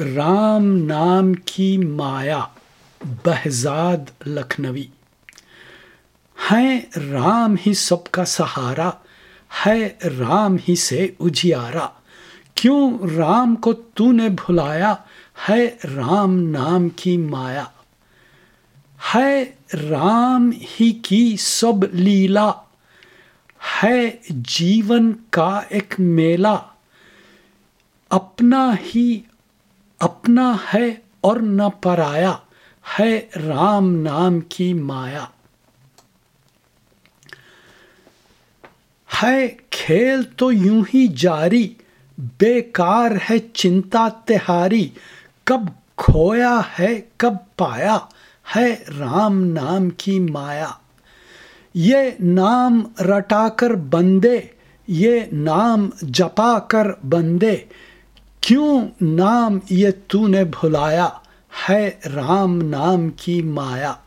राम नाम की माया, बहजाद लखनवी। है राम ही सबका सहारा, है राम ही से उजियारा। क्यों राम को तूने भुलाया? है राम नाम की माया। है राम ही की सब लीला। है जीवन का एक मेला। अपना ही अपना है और न पराया, है राम नाम की माया। है खेल तो यूँ ही जारी, बेकार है चिंता तिहारी। कब खोया है, कब पाया, है राम नाम की माया। ये नाम रटाकर बंदे, ये नाम जपा कर बंदे क्यों नाम ये तूने भुलाया? है राम नाम की माया।